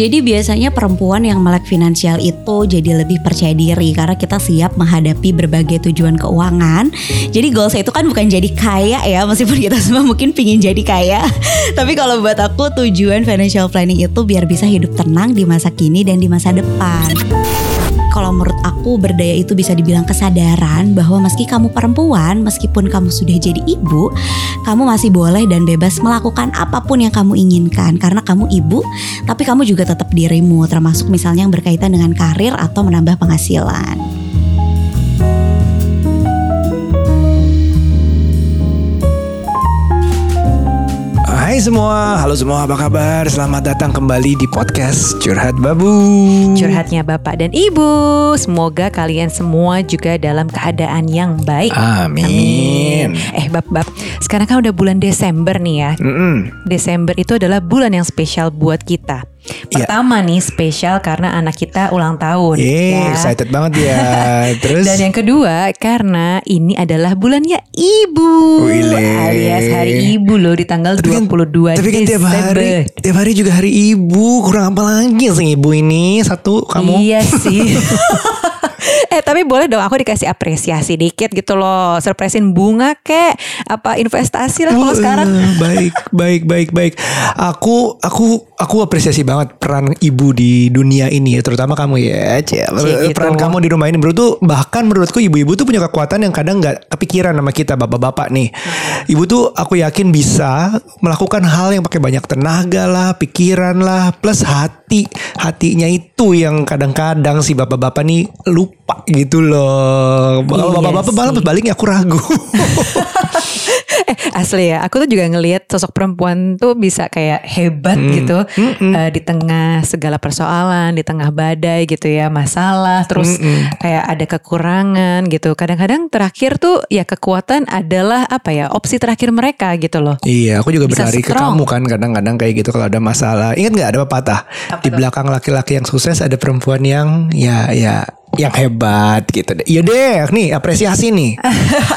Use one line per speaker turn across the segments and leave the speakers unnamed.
Jadi biasanya perempuan yang melek finansial itu jadi lebih percaya diri karena kita siap menghadapi berbagai tujuan keuangan. Jadi goals itu kan bukan jadi kaya ya, meskipun kita semua mungkin pingin jadi kaya. Tapi kalau buat aku tujuan financial planning itu biar bisa hidup tenang di masa kini dan di masa depan kalau menurut aku berdaya itu bisa dibilang kesadaran bahwa meski kamu perempuan, meskipun kamu sudah jadi ibu, kamu masih boleh dan bebas melakukan apa pun yang kamu inginkan karena kamu ibu, tapi kamu juga tetap dirimu termasuk misalnya yang berkaitan dengan karir atau menambah penghasilan.
Hai semua, halo semua apa kabar? Selamat datang kembali di podcast Curhat Babu
Curhatnya Bapak dan Ibu Semoga kalian semua juga dalam keadaan yang baik
Amin, Amin.
Eh Bab, Bab Sekarang kan udah bulan Desember nih ya mm -mm. Desember itu adalah bulan yang spesial buat kita Iya. Pertama ya. nih spesial karena anak kita ulang tahun.
Yeay, ya. excited banget ya.
Terus Dan yang kedua karena ini adalah bulannya ibu.
Wile.
Alias ibu loh di tanggal tapi 22 kan,
Tapi kan tiap hari tiap hari juga hari ibu. Kurang apa lagi sih ibu ini? Satu kamu.
Iya sih. eh tapi boleh dong aku dikasih apresiasi dikit gitu loh. Surprisein bunga kek apa investasi lah kalau uh, sekarang.
Baik, baik, baik, baik. Aku aku aku apresiasi banget peran ibu di dunia ini terutama kamu ya. Cie, gitu. Peran kamu di rumah ini menurut tuh bahkan menurutku ibu-ibu tuh punya kekuatan yang kadang nggak kepikiran sama kita bapak-bapak nih. Ibu tuh aku yakin bisa melakukan hal yang pakai banyak tenaga lah, pikiran lah, plus hati. Hatinya itu yang kadang-kadang si bapak-bapak nih lupa gitu loh. Kalau iya bapak-bapak malah baliknya aku ragu.
eh asli ya, aku tuh juga ngelihat sosok perempuan tuh bisa kayak hebat hmm. gitu hmm, hmm. Uh, di tengah segala persoalan, di tengah badai gitu ya, masalah, terus hmm, hmm. kayak ada kekurangan gitu. Kadang-kadang terakhir tuh ya kekuatan adalah apa ya opsi terakhir mereka gitu loh.
Iya, aku juga berlari ke kamu kan kadang-kadang kayak gitu kalau ada masalah. Ingat nggak ada pepatah apa di belakang laki-laki yang sukses ada perempuan yang ya ya yang hebat gitu deh. Iya deh, nih apresiasi nih.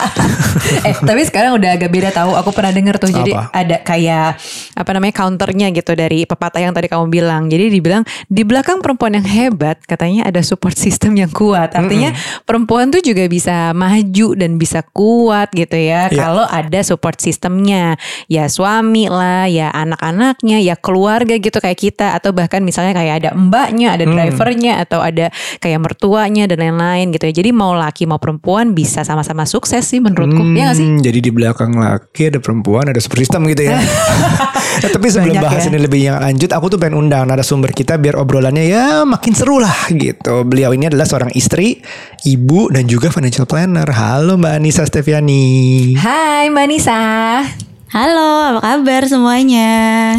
eh tapi sekarang udah agak beda tahu. Aku pernah denger tuh. Jadi apa? ada kayak apa namanya counternya gitu dari pepatah yang tadi kamu bilang. Jadi dibilang di belakang perempuan yang hebat katanya ada support system yang kuat. Artinya mm -hmm. perempuan tuh juga bisa maju dan bisa kuat gitu ya. Yeah. Kalau ada support sistemnya, ya suami lah, ya anak-anaknya, ya keluarga gitu kayak kita atau bahkan misalnya kayak ada mbaknya, ada drivernya mm. atau ada kayak mertua tuanya dan lain-lain gitu ya. Jadi mau laki mau perempuan bisa sama-sama sukses sih menurutku. Hmm, ya gak sih?
Jadi di belakang laki ada perempuan, ada super system gitu ya. ya tapi sebelum Banyak bahas ya. ini lebih yang lanjut, aku tuh pengen undang narasumber kita biar obrolannya ya makin seru lah gitu. Beliau ini adalah seorang istri, ibu dan juga financial planner. Halo Mbak Anissa Steviani.
Hai Mbak Anissa.
Halo, apa kabar semuanya?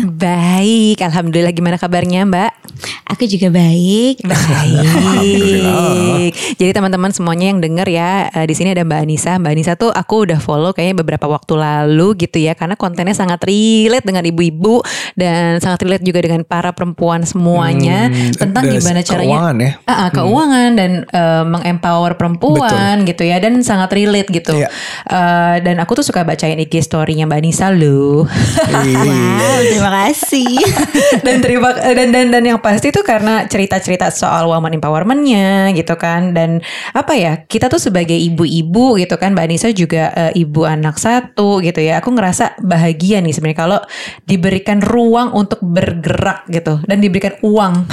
Baik, alhamdulillah. Gimana kabarnya, Mbak?
Aku juga baik.
Baik. Jadi teman-teman semuanya yang denger ya, eh, di sini ada Mbak Anissa. Mbak Anissa tuh aku udah follow kayaknya beberapa waktu lalu gitu ya, karena kontennya sangat relate dengan ibu-ibu dan sangat relate juga dengan para perempuan semuanya hmm, tentang gimana caranya
keuangan ya.
Uh, uh, keuangan hmm. dan uh, mengempower perempuan Betul. gitu ya, dan sangat relate gitu. Yeah. Uh, dan aku tuh suka bacain IG story-nya Mbak Anissa bisa lu.
wow, terima kasih.
dan terima dan dan dan yang pasti itu karena cerita-cerita soal woman empowermentnya gitu kan dan apa ya kita tuh sebagai ibu-ibu gitu kan Mbak Anissa juga uh, ibu anak satu gitu ya. Aku ngerasa bahagia nih sebenarnya kalau diberikan ruang untuk bergerak gitu dan diberikan uang.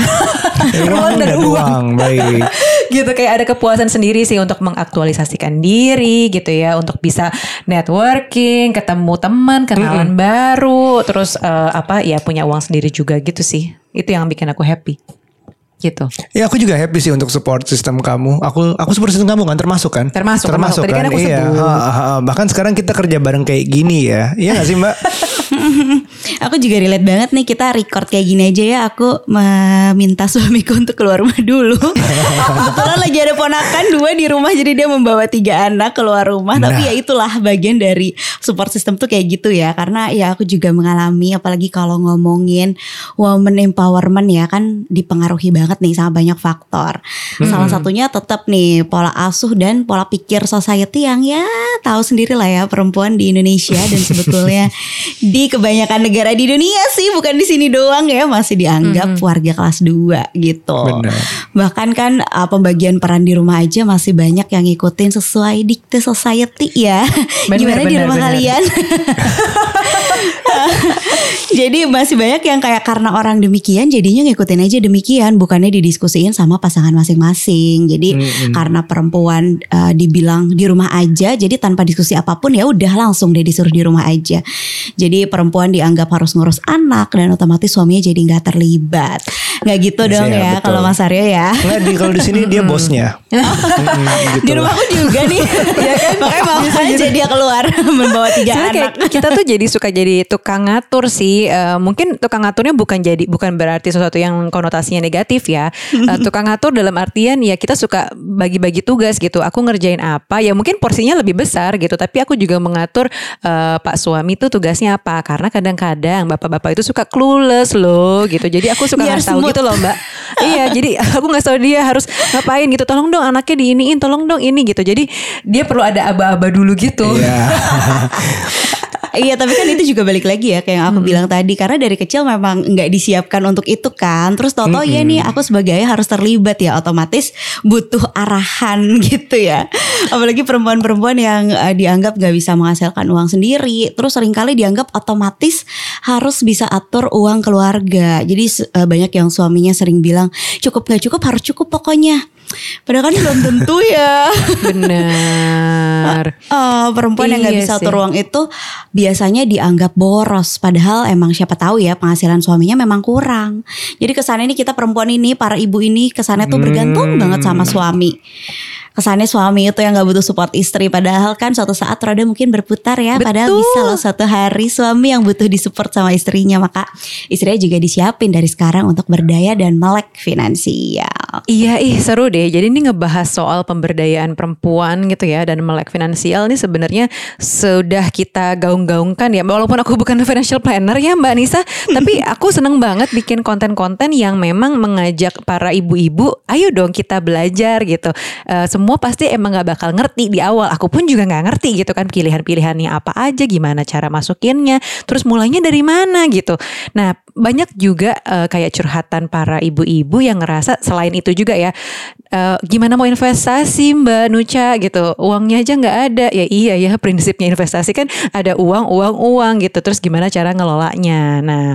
ruang dan uang. uang. Baik.
Gitu kayak ada kepuasan sendiri sih untuk mengaktualisasikan diri gitu ya untuk bisa networking, ketemu teman kenalan mm -hmm. baru, terus uh, apa ya punya uang sendiri juga gitu sih. Itu yang bikin aku happy gitu.
Ya aku juga happy sih untuk support sistem kamu. Aku aku support sistem kamu kan termasuk kan?
Termasuk. Termasuk, termasuk kan?
kan aku iya. Ha, ha, ha. Bahkan sekarang kita kerja bareng kayak gini ya. Iya gak sih Mbak?
aku juga relate banget nih kita record kayak gini aja ya. Aku meminta suamiku untuk keluar rumah dulu. Kebetulan lagi ada ponakan dua di rumah jadi dia membawa tiga anak keluar rumah. Nah. Tapi ya itulah bagian dari support system tuh kayak gitu ya. Karena ya aku juga mengalami apalagi kalau ngomongin woman empowerment ya kan dipengaruhi banget nih sama banyak faktor. Hmm. Salah satunya tetap nih pola asuh dan pola pikir society yang ya tahu sendiri lah ya perempuan di Indonesia dan sebetulnya di di kebanyakan negara di dunia sih, bukan di sini doang ya masih dianggap hmm. warga kelas 2 gitu. Benar. Bahkan kan uh, pembagian peran di rumah aja masih banyak yang ngikutin sesuai dikte society ya. Bener, Gimana bener, di rumah bener. kalian? Jadi masih banyak yang kayak karena orang demikian jadinya ngikutin aja demikian bukannya didiskusiin sama pasangan masing-masing. Jadi hmm, hmm. karena perempuan uh, dibilang di rumah aja jadi tanpa diskusi apa pun ya udah langsung deh disuruh di rumah aja. Jadi perempuan dianggap harus ngurus anak dan otomatis suaminya jadi nggak terlibat. Nggak gitu dong ya, ya kalau Mas Aryo ya.
Nggak di kalau di sini dia bosnya.
gitu di rumahku juga nih. ya kan makanya mau aja dia keluar membawa tiga anak.
kita tuh jadi suka jadi tukang ngatur sih. Uh, mungkin tukang ngaturnya bukan jadi bukan berarti sesuatu yang konotasinya negatif ya. Uh, tukang ngatur dalam artian ya kita suka bagi-bagi tugas gitu. Aku ngerjain apa ya mungkin porsinya lebih besar gitu. Tapi aku juga mengatur uh, Pak suami tuh tugasnya apa. Karena kadang-kadang bapak-bapak itu suka clueless loh gitu. Jadi aku suka nggak tahu gitu loh mbak. iya jadi aku nggak tahu dia harus ngapain gitu. Tolong dong anaknya diiniin, tolong dong ini gitu. Jadi dia perlu ada aba-aba dulu gitu. Iya.
iya tapi kan itu juga balik lagi ya kayak yang aku hmm. bilang tadi. Karena dari kecil memang nggak disiapkan untuk itu kan. Terus tau tau hmm. ya nih aku sebagai ayah harus terlibat ya otomatis butuh arahan gitu ya. Apalagi perempuan-perempuan yang uh, dianggap nggak bisa menghasilkan uang sendiri. Terus sering kali dianggap otomatis harus bisa atur uang keluarga. Jadi uh, banyak yang suaminya sering bilang cukup nggak cukup harus cukup pokoknya Padahal kan belum tentu ya.
Benar.
uh, perempuan iya yang nggak iya bisa atur uang itu biasanya dianggap boros. Padahal emang siapa tahu ya penghasilan suaminya memang kurang. Jadi kesannya ini kita perempuan ini, para ibu ini kesannya tuh bergantung hmm. banget sama suami kesannya suami itu yang gak butuh support istri. Padahal kan suatu saat roda mungkin berputar ya. Betul. padahal bisa loh suatu hari suami yang butuh disupport sama istrinya. Maka istrinya juga disiapin dari sekarang untuk berdaya dan melek finansial.
Iya ih seru deh. Jadi ini ngebahas soal pemberdayaan perempuan gitu ya dan melek finansial ini sebenarnya sudah kita gaung-gaungkan ya. Walaupun aku bukan financial planner ya Mbak Nisa tapi aku seneng banget bikin konten-konten yang memang mengajak para ibu-ibu ayo dong kita belajar gitu. Uh, semua pasti emang gak bakal ngerti di awal. Aku pun juga gak ngerti gitu kan pilihan-pilihannya apa aja, gimana cara masukinnya, terus mulainya dari mana gitu. Nah banyak juga uh, kayak curhatan para ibu-ibu yang ngerasa selain itu juga ya, uh, gimana mau investasi Mbak Nucha gitu, uangnya aja nggak ada. Ya iya ya prinsipnya investasi kan ada uang, uang, uang gitu. Terus gimana cara ngelolanya? Nah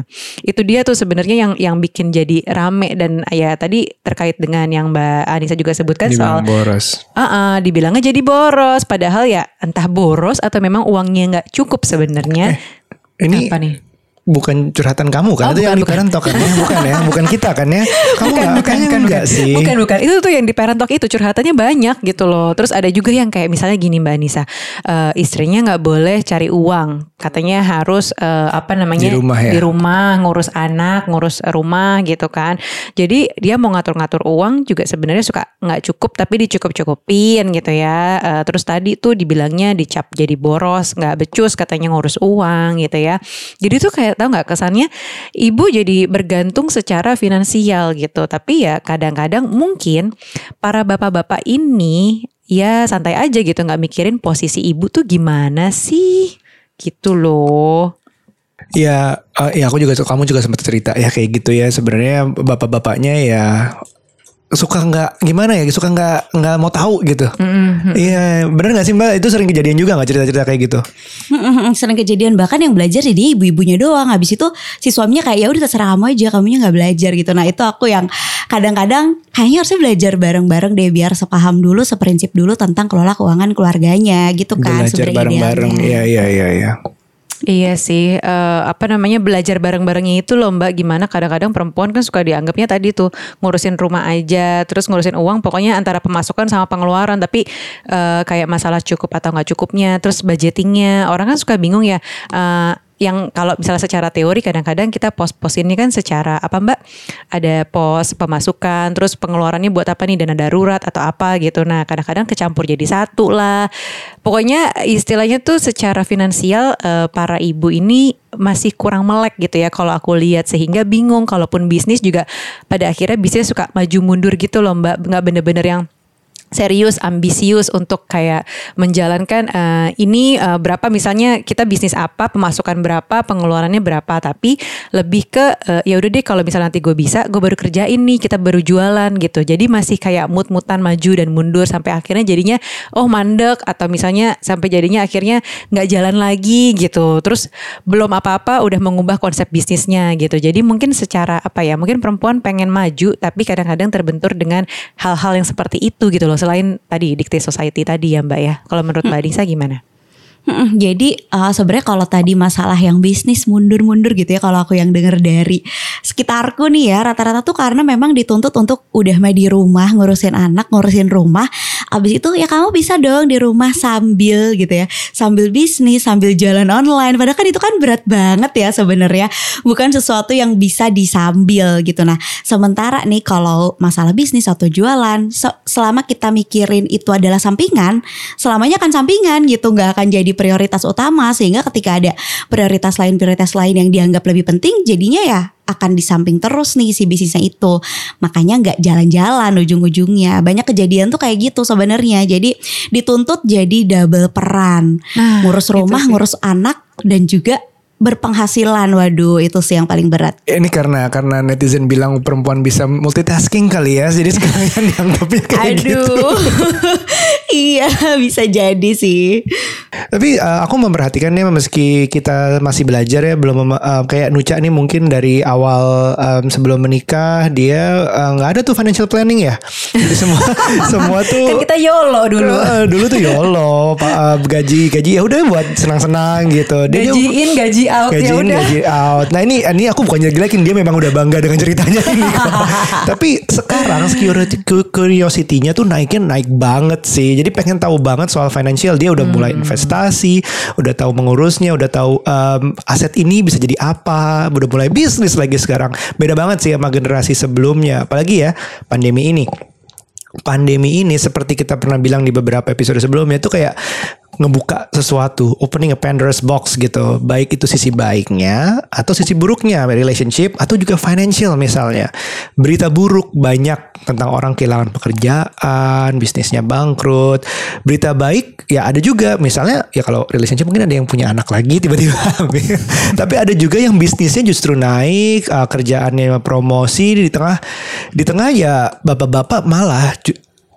itu dia tuh sebenarnya yang yang bikin jadi rame dan ya tadi terkait dengan yang Mbak Anissa juga sebutkan Dimang soal
boros
uh -uh, dibilangnya jadi boros padahal ya entah boros atau memang uangnya nggak cukup sebenarnya
eh, ini apa nih bukan curhatan kamu kan? Oh, itu bukan, yang di parent talk kan ya? Bukan ya? Bukan kita kan ya? Kamu bukan, gak, bukan, bukan, enggak sih?
Bukan bukan. Itu tuh yang di parent talk itu curhatannya banyak gitu loh. Terus ada juga yang kayak misalnya gini mbak Nisa uh, istrinya nggak boleh cari uang. Katanya harus uh, apa namanya?
Di rumah ya?
Di rumah ngurus anak ngurus rumah gitu kan. Jadi dia mau ngatur-ngatur uang juga sebenarnya suka nggak cukup tapi dicukup-cukupin gitu ya. Uh, terus tadi tuh dibilangnya dicap jadi boros nggak becus katanya ngurus uang gitu ya. Jadi tuh kayak tahu nggak kesannya ibu jadi bergantung secara finansial gitu. Tapi ya kadang-kadang mungkin para bapak-bapak ini ya santai aja gitu nggak mikirin posisi ibu tuh gimana sih gitu loh.
Ya, uh, ya aku juga kamu juga sempat cerita ya kayak gitu ya sebenarnya bapak-bapaknya ya suka nggak gimana ya suka nggak nggak mau tahu gitu. Iya bener nggak sih mbak? Itu sering kejadian juga nggak cerita-cerita kayak gitu?
Mm-hmm. sering kejadian. Bahkan yang belajar jadi ibu-ibunya doang. Habis itu si suaminya kayak ya udah terserah kamu aja kamunya nggak belajar gitu. Nah itu aku yang kadang-kadang kayaknya harusnya belajar bareng-bareng deh biar sepaham dulu seprinsip dulu tentang kelola keuangan keluarganya gitu kan
belajar bareng-bareng. Iya iya iya iya
Iya sih, uh, apa namanya belajar bareng-barengnya itu loh Mbak. Gimana kadang-kadang perempuan kan suka dianggapnya tadi tuh ngurusin rumah aja, terus ngurusin uang. Pokoknya antara pemasukan sama pengeluaran. Tapi uh, kayak masalah cukup atau nggak cukupnya, terus budgetingnya. Orang kan suka bingung ya. Uh, yang kalau misalnya secara teori kadang-kadang kita pos-pos ini kan secara apa Mbak ada pos pemasukan terus pengeluarannya buat apa nih dana darurat atau apa gitu nah kadang-kadang kecampur jadi satu lah pokoknya istilahnya tuh secara finansial eh, para ibu ini masih kurang melek gitu ya kalau aku lihat. Sehingga bingung kalaupun bisnis juga pada akhirnya bisnis suka maju mundur gitu loh Mbak. Nggak bener-bener yang serius, ambisius untuk kayak menjalankan uh, ini uh, berapa misalnya kita bisnis apa, pemasukan berapa, pengeluarannya berapa, tapi lebih ke uh, ya udah deh kalau misalnya nanti gue bisa, gue baru kerjain nih, kita baru jualan gitu. Jadi masih kayak mut-mutan maju dan mundur sampai akhirnya jadinya oh mandek atau misalnya sampai jadinya akhirnya nggak jalan lagi gitu. Terus belum apa-apa udah mengubah konsep bisnisnya gitu. Jadi mungkin secara apa ya, mungkin perempuan pengen maju tapi kadang-kadang terbentur dengan hal-hal yang seperti itu gitu loh selain tadi dikte society tadi ya Mbak ya. Kalau menurut Mbak Disa gimana?
Jadi uh, sebenarnya kalau tadi masalah yang bisnis mundur-mundur gitu ya kalau aku yang denger dari sekitarku nih ya rata-rata tuh karena memang dituntut untuk udah mah di rumah ngurusin anak ngurusin rumah. Abis itu ya kamu bisa dong di rumah sambil gitu ya. Sambil bisnis sambil jalan online. Padahal kan itu kan berat banget ya sebenarnya. Bukan sesuatu yang bisa disambil gitu. Nah sementara nih kalau masalah bisnis atau jualan selama kita mikirin itu adalah sampingan selamanya kan sampingan gitu. Nggak akan jadi prioritas utama sehingga ketika ada prioritas lain prioritas lain yang dianggap lebih penting jadinya ya akan di samping terus nih si bisnisnya itu. Makanya nggak jalan-jalan ujung-ujungnya. Banyak kejadian tuh kayak gitu sebenarnya. Jadi dituntut jadi double peran. Nah, ngurus rumah ngurus anak dan juga berpenghasilan. Waduh itu sih yang paling berat.
Ini karena karena netizen bilang perempuan bisa multitasking kali ya. Jadi sekalian dianggapnya kayak
Aduh. gitu. Iya bisa jadi sih
tapi uh, aku memperhatikannya meski kita masih belajar ya belum uh, kayak Nuca nih mungkin dari awal um, sebelum menikah dia nggak uh, ada tuh financial planning ya jadi semua semua tuh
kan kita yolo dulu uh,
dulu tuh yolo pak uh, gaji gaji ya udah buat senang-senang gitu
dia gajiin gaji out
gaji
ya
in,
udah.
gaji out. Nah ini ini aku bukan jelekin dia memang udah bangga dengan ceritanya ini. Tapi sekarang curiosity-nya tuh naiknya naik banget sih. Jadi pengen tahu banget soal financial. Dia udah hmm. mulai investasi, udah tahu mengurusnya, udah tahu um, aset ini bisa jadi apa, udah mulai bisnis lagi sekarang. Beda banget sih sama generasi sebelumnya. Apalagi ya pandemi ini pandemi ini seperti kita pernah bilang di beberapa episode sebelumnya itu kayak ngebuka sesuatu, opening a Pandora's box gitu. Baik itu sisi baiknya atau sisi buruknya, relationship atau juga financial misalnya. Berita buruk banyak tentang orang kehilangan pekerjaan, bisnisnya bangkrut. Berita baik ya ada juga, misalnya ya kalau relationship mungkin ada yang punya anak lagi tiba-tiba Tapi ada juga yang bisnisnya justru naik, uh, kerjaannya promosi di tengah di tengah ya bapak-bapak malah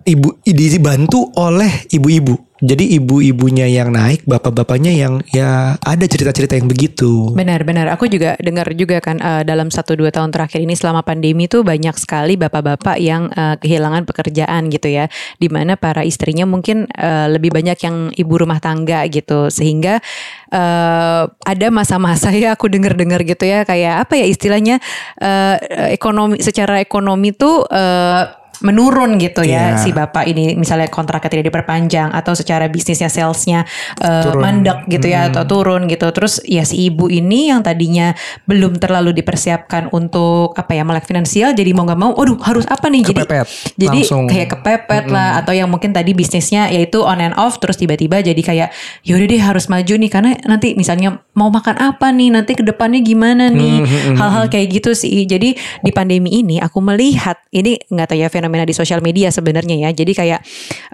ibu dibantu oleh ibu-ibu jadi ibu-ibunya yang naik, bapak-bapaknya yang ya ada cerita-cerita yang begitu.
Benar-benar. Aku juga dengar juga kan uh, dalam satu dua tahun terakhir ini selama pandemi tuh banyak sekali bapak-bapak yang uh, kehilangan pekerjaan gitu ya. Di mana para istrinya mungkin uh, lebih banyak yang ibu rumah tangga gitu. Sehingga uh, ada masa-masa ya aku dengar-dengar gitu ya kayak apa ya istilahnya uh, ekonomi secara ekonomi tuh uh, menurun gitu ya yeah. si bapak ini misalnya kontraknya tidak diperpanjang atau secara bisnisnya salesnya uh, mandek gitu ya hmm. atau turun gitu terus ya si ibu ini yang tadinya belum terlalu dipersiapkan untuk apa ya melek finansial jadi mau nggak mau aduh harus apa nih
kepepet.
jadi jadi kayak kepepet hmm. lah atau yang mungkin tadi bisnisnya yaitu on and off terus tiba-tiba jadi kayak yaudah deh harus maju nih karena nanti misalnya mau makan apa nih nanti ke depannya gimana nih hmm, hmm, hal-hal kayak gitu sih jadi di pandemi ini aku melihat ini nggak tahu ya fenomena fenomena di sosial media sebenarnya ya. Jadi kayak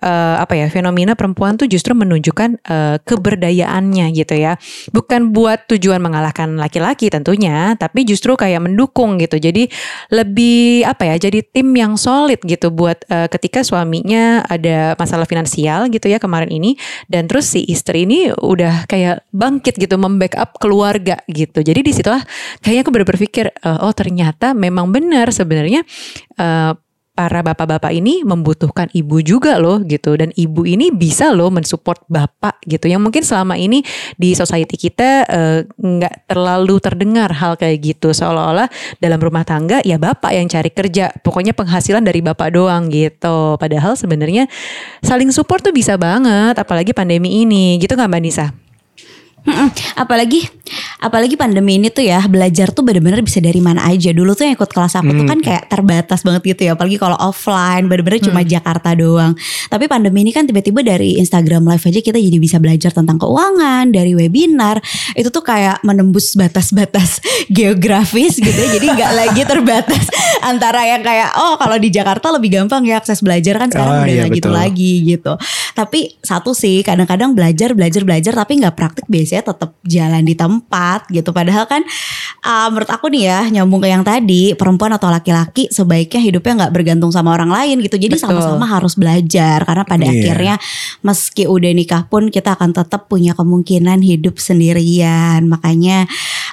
uh, apa ya fenomena perempuan tuh justru menunjukkan uh, keberdayaannya gitu ya. Bukan buat tujuan mengalahkan laki-laki tentunya, tapi justru kayak mendukung gitu. Jadi lebih apa ya? Jadi tim yang solid gitu buat uh, ketika suaminya ada masalah finansial gitu ya kemarin ini dan terus si istri ini udah kayak bangkit gitu membackup keluarga gitu. Jadi di situlah kayaknya aku berpikir uh, oh ternyata memang benar sebenarnya uh, para bapak-bapak ini membutuhkan ibu juga loh gitu. Dan ibu ini bisa loh mensupport bapak gitu. Yang mungkin selama ini di society kita eh, nggak uh, terlalu terdengar hal kayak gitu. Seolah-olah dalam rumah tangga ya bapak yang cari kerja. Pokoknya penghasilan dari bapak doang gitu. Padahal sebenarnya saling support tuh bisa banget apalagi pandemi ini. Gitu nggak mbak Nisa?
Mm-mm. Apalagi apalagi pandemi ini tuh ya belajar tuh bener-bener bisa dari mana aja. Dulu tuh yang ikut kelas aku tuh kan
Hmm.
kayak terbatas banget gitu ya. Apalagi kalau offline bener-bener cuma Jakarta doang. Tapi pandemi ini kan tiba-tiba dari Instagram live aja kita jadi bisa belajar tentang keuangan dari webinar. Itu tuh kayak menembus batas-batas geografis gitu ya. Jadi nggak lagi terbatas antara yang kayak oh kalau di Jakarta lebih gampang ya akses belajar kan sekarang
Ah,
udah
iya,
gitu
betul.
lagi gitu. Tapi satu sih kadang-kadang belajar belajar belajar tapi nggak praktik biasanya tetap jalan di tempat gitu. Padahal kan uh, menurut aku nih ya nyambung ke yang tadi perempuan atau laki-laki sebaiknya hidupnya nggak bergantung sama orang lain gitu. Jadi sama-sama harus belajar karena pada
Iya.
akhirnya meski udah nikah pun kita akan tetap punya kemungkinan hidup sendirian. Makanya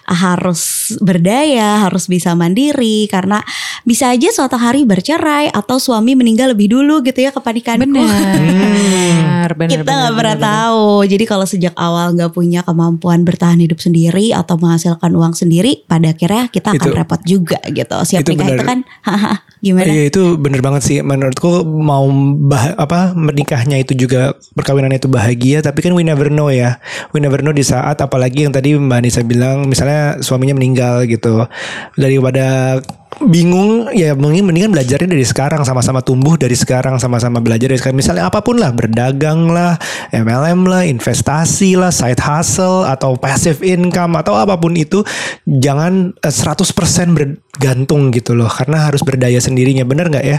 harus berdaya, harus bisa mandiri karena bisa aja suatu hari bercerai atau suami meninggal lebih dulu gitu ya kepanikanku.
Benar, benar.
kita
benar,
nggak pernah tahu. Jadi kalau sejak awal nggak punya kemampuan bertahan hidup sendiri atau menghasilkan uang sendiri, pada akhirnya kita akan
Itu-
repot juga gitu. Siap
itu
nikah itu
benar.
kan, haha, gimana?
Iya itu bener banget sih menurutku mau bah apa menikahnya itu juga perkawinannya itu bahagia tapi kan we never know ya we never know di saat apalagi yang tadi Mbak Anissa bilang misalnya suaminya meninggal gitu daripada bingung ya mungkin mendingan belajarnya dari sekarang sama-sama tumbuh dari sekarang sama-sama belajar dari sekarang. Misalnya apa pun lah berdagang lah MLM lah investasi lah side hustle atau passive income atau apa pun itu jangan eh, 100% bergantung gitu loh. Karena harus berdaya sendirinya. Bener nggak ya?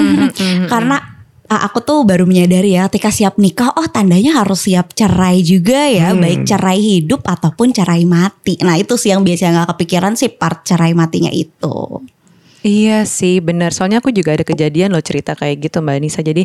Karena aku tuh baru menyadari ya, ketika siap nikah, oh tandanya harus siap cerai juga ya,
Hmm.
baik cerai hidup ataupun cerai mati. Nah itu sih yang biasanya nggak kepikiran sih part cerai matinya itu.
Iya sih benar. Soalnya aku juga ada kejadian loh cerita kayak gitu Mbak Nisa. Jadi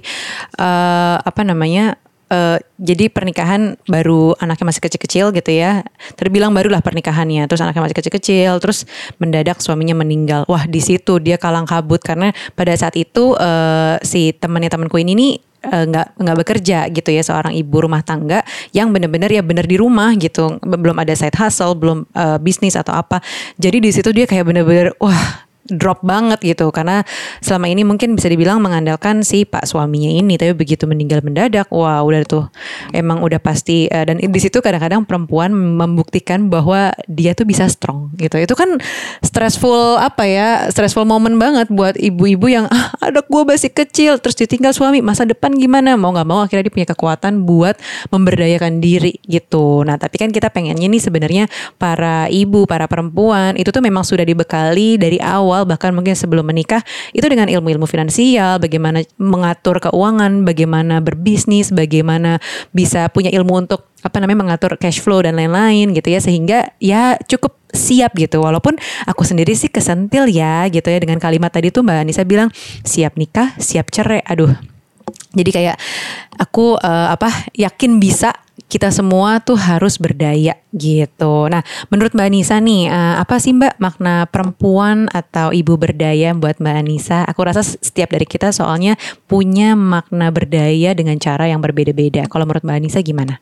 eh apa namanya? Eh jadi pernikahan baru anaknya masih kecil-kecil gitu ya. Terbilang barulah pernikahannya. Terus anaknya masih kecil-kecil. Terus mendadak suaminya meninggal. Wah di situ dia kalang kabut karena pada saat itu eh si temannya temanku ini nih eh, nggak nggak bekerja gitu ya seorang ibu rumah tangga yang benar-benar ya benar di rumah gitu belum ada side hustle belum eh, bisnis atau apa jadi di situ dia kayak benar-benar wah drop banget gitu. Karena selama ini mungkin bisa dibilang mengandalkan si pak suaminya ini. Tapi begitu meninggal mendadak wah udah tuh. Emang udah pasti eh, dan di situ kadang-kadang perempuan membuktikan bahwa dia tuh bisa strong gitu. Itu kan stressful apa ya stressful moment banget buat ibu-ibu yang ah anak gue masih kecil terus ditinggal suami masa depan gimana? Mau nggak mau akhirnya dia punya kekuatan buat memberdayakan diri gitu. Nah tapi kan kita pengennya nih sebenarnya para ibu para perempuan itu tuh memang sudah dibekali dari awal bahkan mungkin sebelum menikah itu dengan ilmu-ilmu finansial bagaimana mengatur keuangan bagaimana berbisnis bagaimana bisa punya ilmu untuk apa namanya mengatur cash flow dan lain-lain gitu ya. Sehingga ya cukup siap gitu. Walaupun aku sendiri sih kesentil ya gitu ya. Dengan kalimat tadi tuh Mbak Anissa bilang siap nikah siap cerai. Aduh. Jadi kayak aku eh, apa yakin bisa kita semua tuh harus berdaya gitu. Nah, menurut Mbak Anissa nih, eh, apa sih Mbak makna perempuan atau ibu berdaya buat Mbak Anissa? Aku rasa setiap dari kita soalnya punya makna berdaya dengan cara yang berbeda-beda. Kalau menurut Mbak Anissa gimana?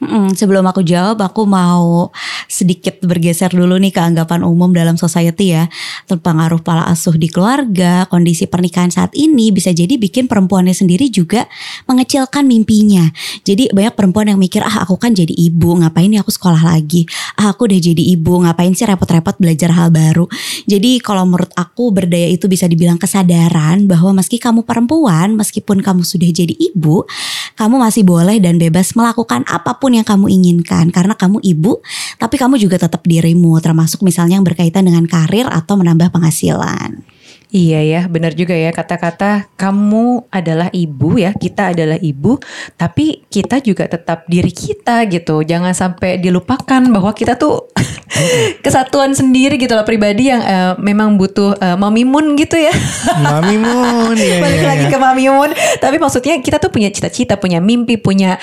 Mm-mm, sebelum aku jawab, aku mau sedikit bergeser dulu nih ke anggapan umum dalam society ya. Terpengaruh pola asuh di keluarga, kondisi pernikahan saat ini bisa jadi bikin perempuannya sendiri juga mengecilkan mimpinya. Jadi banyak perempuan yang mikir, ah aku kan jadi ibu, ngapain nih aku sekolah lagi? Ah aku udah jadi ibu, ngapain sih repot-repot belajar hal baru? Jadi kalau menurut aku berdaya itu bisa dibilang kesadaran bahwa meski kamu perempuan, meskipun kamu sudah jadi ibu, kamu masih boleh dan bebas melakukan apa pun yang kamu inginkan karena kamu ibu, tapi kamu juga tetap dirimu termasuk misalnya yang berkaitan dengan karir atau menambah penghasilan.
Iya ya, benar juga ya kata-kata kamu adalah ibu ya, kita adalah ibu, tapi kita juga tetap diri kita gitu. Jangan sampai dilupakan bahwa kita tuh kesatuan sendiri gitu loh pribadi yang eh, memang butuh eh, mamimun gitu ya.
Mami Moon ya,
Balik
ya,
lagi
ya.
ke mamimun, tapi maksudnya kita tuh punya cita-cita, punya mimpi, punya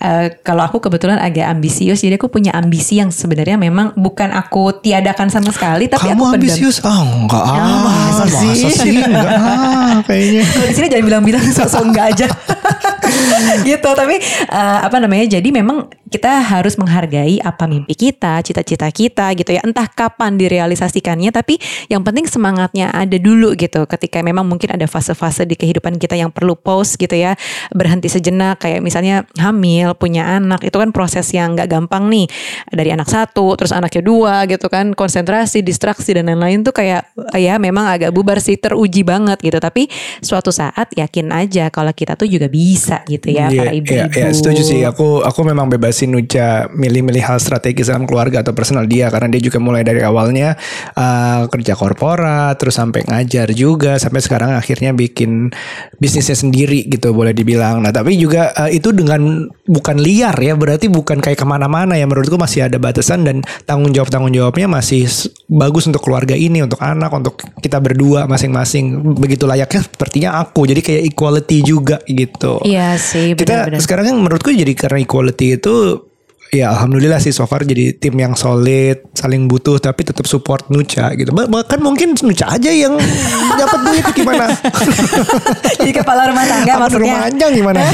eh, kalau aku kebetulan agak ambisius, jadi aku punya ambisi yang sebenarnya memang bukan aku tiadakan sama sekali, tapi
kamu
aku
ambisius ah enggak ah
masa
masa
sih?
sih enggak ah kayaknya
Kalau di sini jangan bilang-bilang sosok enggak aja. gitu tapi eh, apa namanya jadi memang kita harus menghargai apa mimpi kita, cita-cita kita gitu ya. Entah kapan direalisasikannya tapi yang penting semangatnya ada dulu gitu. Ketika memang mungkin ada fase-fase di kehidupan kita yang perlu pause gitu ya. Berhenti sejenak kayak misalnya hamil, punya anak. Itu kan proses yang gak gampang nih. Dari anak satu, terus anaknya dua gitu kan. Konsentrasi, distraksi dan lain-lain tuh kayak ya memang agak bubar sih teruji banget gitu. Tapi suatu saat yakin aja kalau kita tuh juga bisa gitu ya yeah, para ibu-ibu.
Yeah, yeah, setuju sih. Aku aku memang bebas si Nucha milih-milih hal strategis dalam keluarga atau personal dia karena dia juga mulai dari awalnya uh, kerja korporat terus sampai ngajar juga sampai sekarang akhirnya bikin bisnisnya sendiri gitu boleh dibilang. Nah tapi juga uh, itu dengan bukan liar ya berarti bukan kayak ke mana-mana ya menurutku masih ada batasan dan tanggung jawab tanggung jawabnya masih bagus untuk keluarga ini untuk anak untuk kita berdua masing-masing begitu layaknya sepertinya aku jadi kayak equality juga gitu.
Iya sih.
Benar, kita sekarang kan menurutku jadi karena equality itu ya alhamdulillah sih so far jadi tim yang solid, saling butuh tapi tetap support Nucha gitu. Bahkan mungkin Nucha aja yang dapat duit gimana?
jadi kepala rumah tangga Apa maksudnya.
Rumah aja gimana?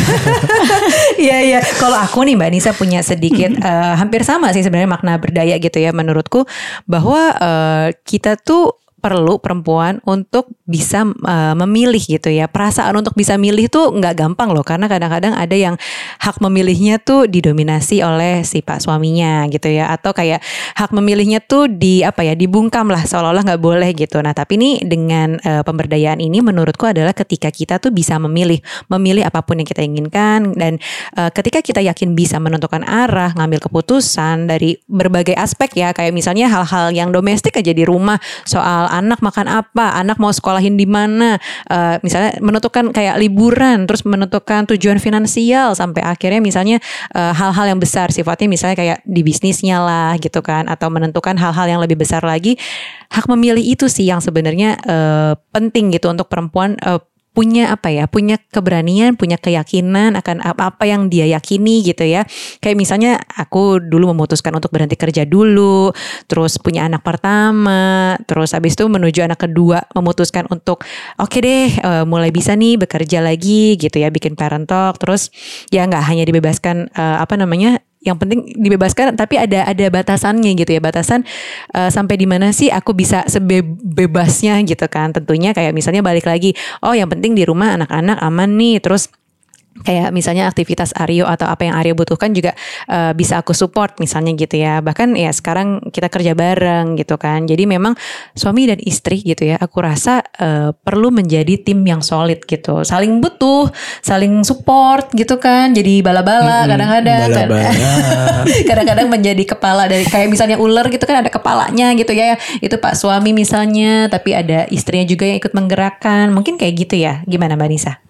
Iya iya. Kalau aku nih Mbak Nisa punya sedikit uh, hampir sama sih sebenarnya makna berdaya gitu ya menurutku bahwa uh, kita tuh perlu perempuan untuk bisa uh, memilih gitu ya. Perasaan untuk bisa milih tuh nggak gampang loh karena kadang-kadang ada yang hak memilihnya tuh didominasi oleh si pak suaminya gitu ya atau kayak hak memilihnya tuh di apa ya dibungkam lah seolah-olah nggak boleh gitu. Nah tapi ini dengan uh, pemberdayaan ini menurutku adalah ketika kita tuh bisa memilih memilih apa pun yang kita inginkan dan uh, ketika kita yakin bisa menentukan arah ngambil keputusan dari berbagai aspek ya kayak misalnya hal-hal yang domestik aja di rumah soal anak makan apa, anak mau sekolahin di mana, uh, misalnya menentukan kayak liburan, terus menentukan tujuan finansial sampai akhirnya misalnya eh, hal-hal yang besar sifatnya misalnya kayak di bisnisnya lah gitu kan, atau menentukan hal-hal yang lebih besar lagi, hak memilih itu sih yang sebenarnya uh, penting gitu untuk perempuan uh, punya apa ya, punya keberanian, punya keyakinan akan apa-apa yang dia yakini gitu ya. Kayak misalnya aku dulu memutuskan untuk berhenti kerja dulu, terus punya anak pertama, terus habis itu menuju anak kedua memutuskan untuk oke okay deh uh, mulai bisa nih bekerja lagi gitu ya, bikin parent talk, terus ya nggak hanya dibebaskan uh, apa namanya yang penting dibebaskan tapi ada ada batasannya gitu ya. Batasan uh, sampai di mana sih aku bisa sebebasnya gitu kan tentunya. Kayak misalnya balik lagi oh yang penting di rumah anak-anak aman nih terus kayak misalnya aktivitas Aryo atau apa yang Aryo butuhkan juga uh, bisa aku support misalnya gitu ya. Bahkan ya sekarang kita kerja bareng gitu kan. Jadi memang suami dan istri gitu ya aku rasa uh, perlu menjadi tim yang solid gitu. Saling butuh saling support gitu kan. Jadi bala-bala hmm, kadang-kadang. Kadang-kadang menjadi kepala dari kayak misalnya ular gitu kan ada kepalanya gitu ya. Itu pak suami misalnya tapi ada istrinya juga yang ikut menggerakkan. Mungkin kayak gitu ya. Gimana mbak Nisa?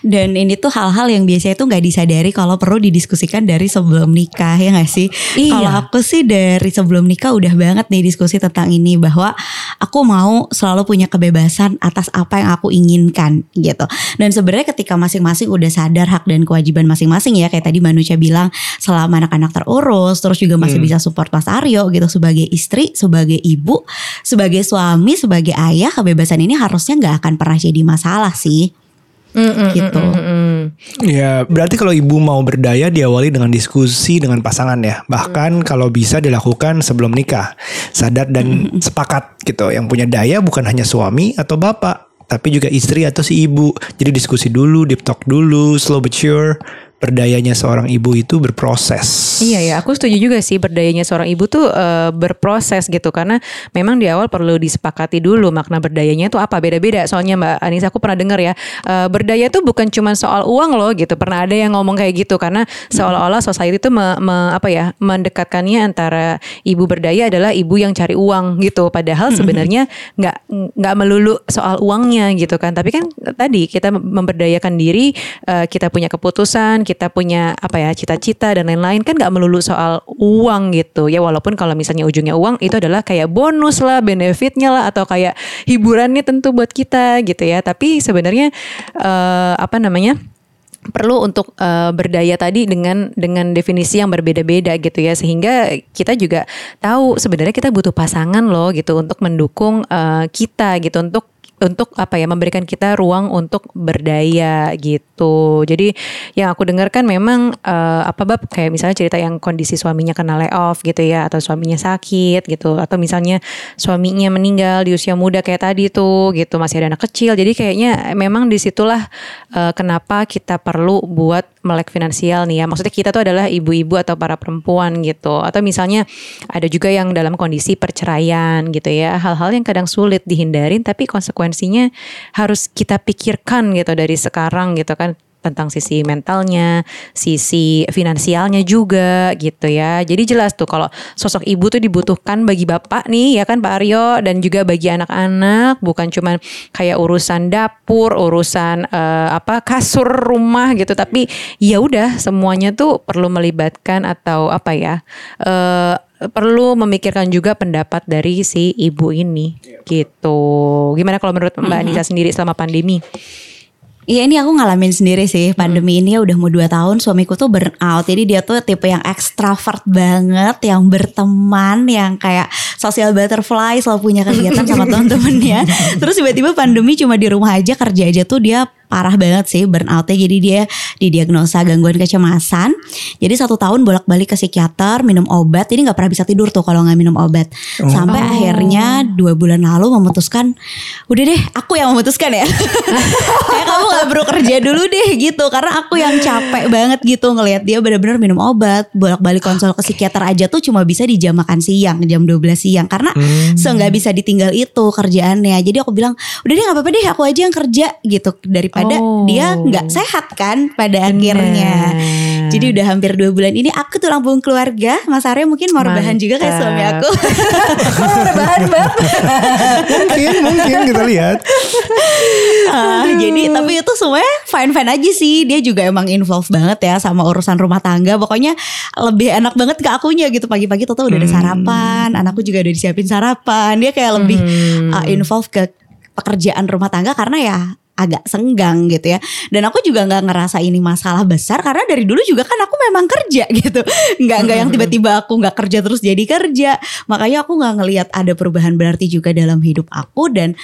Dan ini tuh hal-hal yang biasanya tuh nggak disadari kalau perlu didiskusikan dari sebelum nikah ya gak sih? Iya. Kalau aku sih dari sebelum nikah udah banget nih diskusi tentang ini bahwa aku mau selalu punya kebebasan atas apa yang aku inginkan gitu. Dan sebenarnya ketika masing-masing udah sadar hak dan kewajiban masing-masing ya kayak tadi Manusia bilang selama anak-anak terurus terus juga masih hmm. bisa support Mas Aryo gitu sebagai istri, sebagai ibu, sebagai suami, sebagai ayah kebebasan ini harusnya nggak akan pernah jadi masalah sih. Mm-mm, gitu. Mm-mm.
Ya, berarti kalau ibu mau berdaya diawali dengan diskusi dengan pasangan ya. Bahkan mm. kalau bisa dilakukan sebelum nikah. Sadar dan mm. sepakat gitu. Yang punya daya bukan hanya suami atau bapak, tapi juga istri atau si ibu. Jadi diskusi dulu, deep talk dulu, slow but sure berdayanya seorang ibu itu berproses.
Iya ya, aku setuju juga sih berdayanya seorang ibu tuh uh, berproses gitu karena memang di awal perlu disepakati dulu makna berdayanya itu apa beda-beda. Soalnya Mbak Anissa aku pernah dengar ya, uh, berdaya tuh bukan cuma soal uang loh gitu. Pernah ada yang ngomong kayak gitu karena seolah-olah society itu me, me, apa ya mendekatkannya antara ibu berdaya adalah ibu yang cari uang gitu. Padahal sebenarnya nggak nggak melulu soal uangnya gitu kan. Tapi kan tadi kita memberdayakan diri, uh, kita punya keputusan kita punya apa ya cita-cita dan lain-lain kan nggak melulu soal uang gitu. Ya walaupun kalau misalnya ujungnya uang itu adalah kayak bonus lah benefitnya lah atau kayak hiburannya tentu buat kita gitu ya. Tapi sebenarnya uh, apa namanya perlu untuk uh, berdaya tadi dengan dengan definisi yang berbeda-beda gitu ya. Sehingga kita juga tahu sebenarnya kita butuh pasangan loh gitu untuk mendukung uh, kita gitu untuk untuk apa ya memberikan kita ruang untuk berdaya gitu. Jadi yang aku dengar kan memang uh, apa bab kayak misalnya cerita yang kondisi suaminya kena layoff gitu ya atau suaminya sakit gitu atau misalnya suaminya meninggal di usia muda kayak tadi tuh gitu masih ada anak kecil. Jadi kayaknya memang di situlah uh, kenapa kita perlu buat melek finansial nih ya. Maksudnya kita tuh adalah ibu-ibu atau para perempuan gitu. Atau misalnya ada juga yang dalam kondisi perceraian gitu ya. Hal-hal yang kadang sulit dihindarin tapi konsekuensi konsekuensinya harus kita pikirkan gitu dari sekarang gitu kan tentang sisi mentalnya, sisi finansialnya juga gitu ya. Jadi jelas tuh kalau sosok ibu tuh dibutuhkan bagi bapak nih ya kan Pak Aryo dan juga bagi anak-anak bukan cuman kayak urusan dapur, urusan uh, apa kasur rumah gitu tapi ya udah semuanya tuh perlu melibatkan atau apa ya uh, perlu memikirkan juga pendapat dari si ibu ini iya, gitu. Gimana kalau menurut Mbak Anissa sendiri selama pandemi?
Iya ini aku ngalamin sendiri sih. Pandemi hmm. ini ya udah mau dua tahun suamiku tuh burn out. Jadi dia tuh tipe yang ekstrovert banget yang berteman yang kayak social butterfly selalu punya kegiatan sama teman-temannya. Terus tiba-tiba pandemi cuma di rumah aja kerja aja tuh dia parah banget sih burnoutnya. Jadi dia didiagnosa gangguan kecemasan. Jadi satu tahun bolak-balik ke psikiater minum obat. Jadi nggak pernah bisa tidur tuh kalau nggak minum obat. Oh. sampai akhirnya dua bulan lalu memutuskan udah deh aku yang memutuskan ya. Kayak kamu nggak perlu kerja dulu deh gitu. Karena aku yang capek banget gitu ngelihat dia benar-benar minum obat. Bolak-balik konsul ke psikiater aja tuh cuma bisa di jam makan siang jam 12 siang. Karena hmm. so nggak bisa ditinggal itu kerjaannya. Jadi aku bilang udah deh nggak apa-apa deh aku aja yang kerja gitu. Daripada daripada oh. dia nggak sehat kan pada Bener. akhirnya. Jadi udah hampir dua bulan ini aku tulang punggung keluarga. Mas Arya mungkin mau rebahan juga kayak suami aku. oh, rebahan banget.
mungkin, mungkin kita lihat.
Uh, jadi tapi itu semuanya fine fine aja sih. Dia juga emang involve banget ya sama urusan rumah tangga. Pokoknya lebih enak banget ke akunya gitu pagi-pagi tuh udah ada hmm. sarapan. Anakku juga udah disiapin sarapan. Dia kayak lebih hmm. uh, involve ke pekerjaan rumah tangga karena ya agak senggang gitu ya. Dan aku juga nggak ngerasa ini masalah besar karena dari dulu juga kan aku memang kerja gitu. Nggak nggak yang tiba-tiba aku nggak kerja terus jadi kerja. Makanya aku nggak ngelihat ada perubahan berarti juga dalam hidup aku dan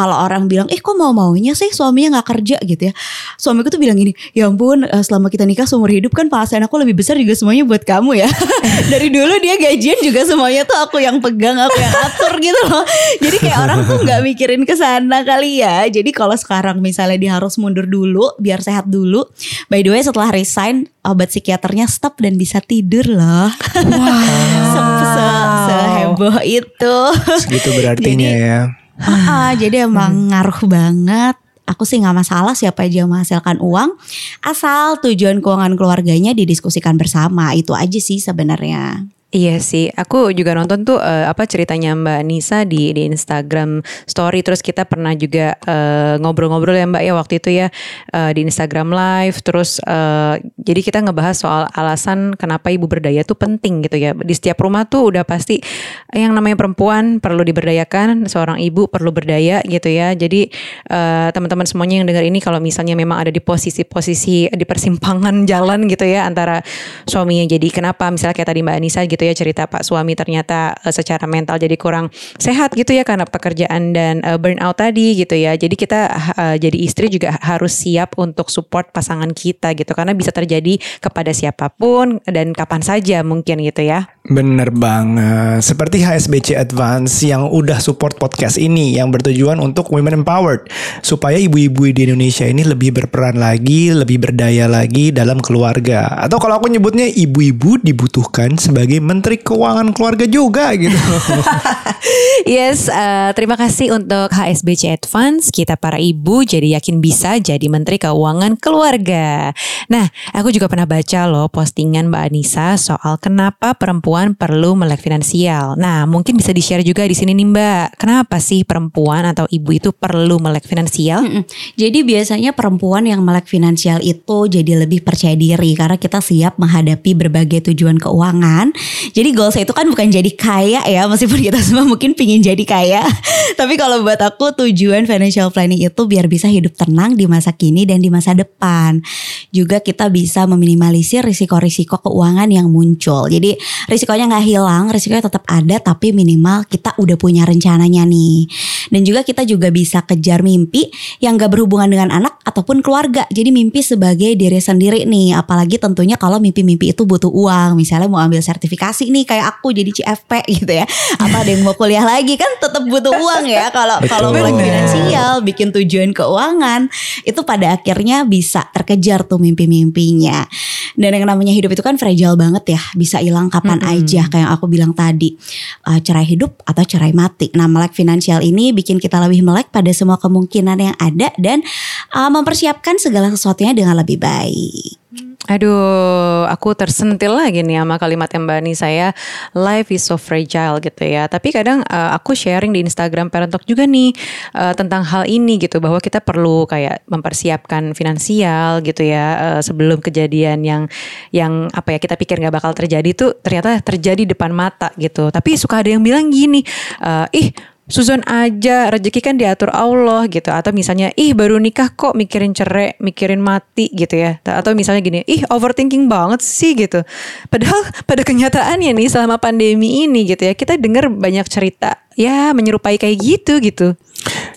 kalau orang bilang, eh kok mau maunya sih suaminya nggak kerja gitu ya. Suamiku tuh bilang gini, ya ampun eh, selama kita nikah seumur hidup kan penghasilan aku lebih besar juga semuanya buat kamu ya. Dari dulu dia gajian juga semuanya tuh aku yang pegang, aku yang atur gitu loh. Jadi kayak orang tuh nggak mikirin ke sana kali ya. Jadi kalau sekarang misalnya dia harus mundur dulu biar sehat dulu. By the way setelah resign obat psikiaternya stop dan bisa tidur loh. Wow. se, se, seheboh itu.
Segitu berartinya Jadi, ya
Uh, jadi emang hmm. ngaruh banget. Aku sih nggak masalah siapa aja yang menghasilkan uang, asal tujuan keuangan keluarganya didiskusikan bersama. Itu aja sih sebenarnya.
Iya sih, aku juga nonton tuh uh, apa ceritanya Mbak Nisa di di Instagram Story. Terus kita pernah juga eh, ngobrol-ngobrol ya Mbak ya waktu itu ya uh, di Instagram Live. Terus uh, jadi kita ngebahas soal alasan kenapa ibu berdaya tuh penting gitu ya. Di setiap rumah tuh udah pasti yang namanya perempuan perlu diberdayakan, seorang ibu perlu berdaya gitu ya. Jadi uh, teman-teman semuanya yang dengar ini kalau misalnya memang ada di posisi-posisi di persimpangan jalan gitu ya antara suaminya jadi kenapa misalnya kayak tadi Mbak Nisa gitu gitu ya cerita Pak suami ternyata uh, secara mental jadi kurang sehat gitu ya karena pekerjaan dan uh, burnout tadi gitu ya. Jadi kita uh, jadi istri juga harus siap untuk support pasangan kita gitu karena bisa terjadi kepada siapa pun dan kapan saja mungkin gitu ya.
Bener banget. Seperti HSBC Advance yang udah support podcast ini yang bertujuan untuk women empowered supaya ibu-ibu di Indonesia ini lebih berperan lagi, lebih berdaya lagi dalam keluarga. Atau kalau aku nyebutnya ibu-ibu dibutuhkan sebagai Menteri Keuangan Keluarga juga gitu.
yes, uh, terima kasih untuk HSBC Advance. Kita para ibu jadi yakin bisa jadi Menteri Keuangan Keluarga. Nah, aku juga pernah baca loh postingan Mbak Anissa soal kenapa perempuan perlu melek finansial. Nah, mungkin bisa di-share juga di sini nih Mbak. Kenapa sih perempuan atau ibu itu perlu melek finansial? Mm
-mm. Jadi biasanya perempuan yang melek finansial itu jadi lebih percaya diri karena kita siap menghadapi berbagai tujuan keuangan Jadi goals itu kan bukan jadi kaya ya, meskipun kita semua mungkin pingin jadi kaya. Tapi kalau buat aku tujuan financial planning itu biar bisa hidup tenang di masa kini dan di masa depan. Juga kita bisa meminimalisir risiko-risiko keuangan yang muncul. Jadi risikonya nggak hilang, risikonya tetap ada, tapi minimal kita udah punya rencananya nih. Dan juga kita juga bisa kejar mimpi yang gak berhubungan dengan anak ataupun keluarga. Jadi mimpi sebagai diri sendiri nih. Apalagi tentunya kalau mimpi-mimpi itu butuh uang. Misalnya mau ambil sertifikasi nih kayak aku jadi CFP gitu ya. Atau ada yang mau kuliah lagi kan tetap butuh uang ya. Kalau kalau melek finansial, bikin tujuan keuangan itu pada akhirnya bisa terkejar tuh mimpi-mimpinya. Dan yang namanya hidup itu kan fragile banget ya. Bisa hilang kapan mm -hmm. aja kayak yang aku bilang tadi. Uh, cerai hidup atau cerai mati. Nah melek finansial ini bikin kita lebih melek pada semua kemungkinan yang ada dan uh, mempersiapkan segala sesuatunya dengan lebih baik.
Aduh, aku tersentil lagi nih sama kalimat yang Mbak Ani saya life is so fragile gitu ya. Tapi kadang uh, aku sharing di Instagram Parent Talk juga nih uh, tentang hal ini gitu bahwa kita perlu kayak mempersiapkan finansial gitu ya uh, sebelum kejadian yang yang apa ya kita pikir nggak bakal terjadi tuh ternyata terjadi depan mata gitu. Tapi suka ada yang bilang gini, uh, ih Susun aja rezeki kan diatur Allah gitu atau misalnya ih baru nikah kok mikirin cerai mikirin mati gitu ya atau misalnya gini ih overthinking banget sih gitu padahal pada kenyataannya nih selama pandemi ini gitu ya kita dengar banyak cerita ya menyerupai kayak gitu gitu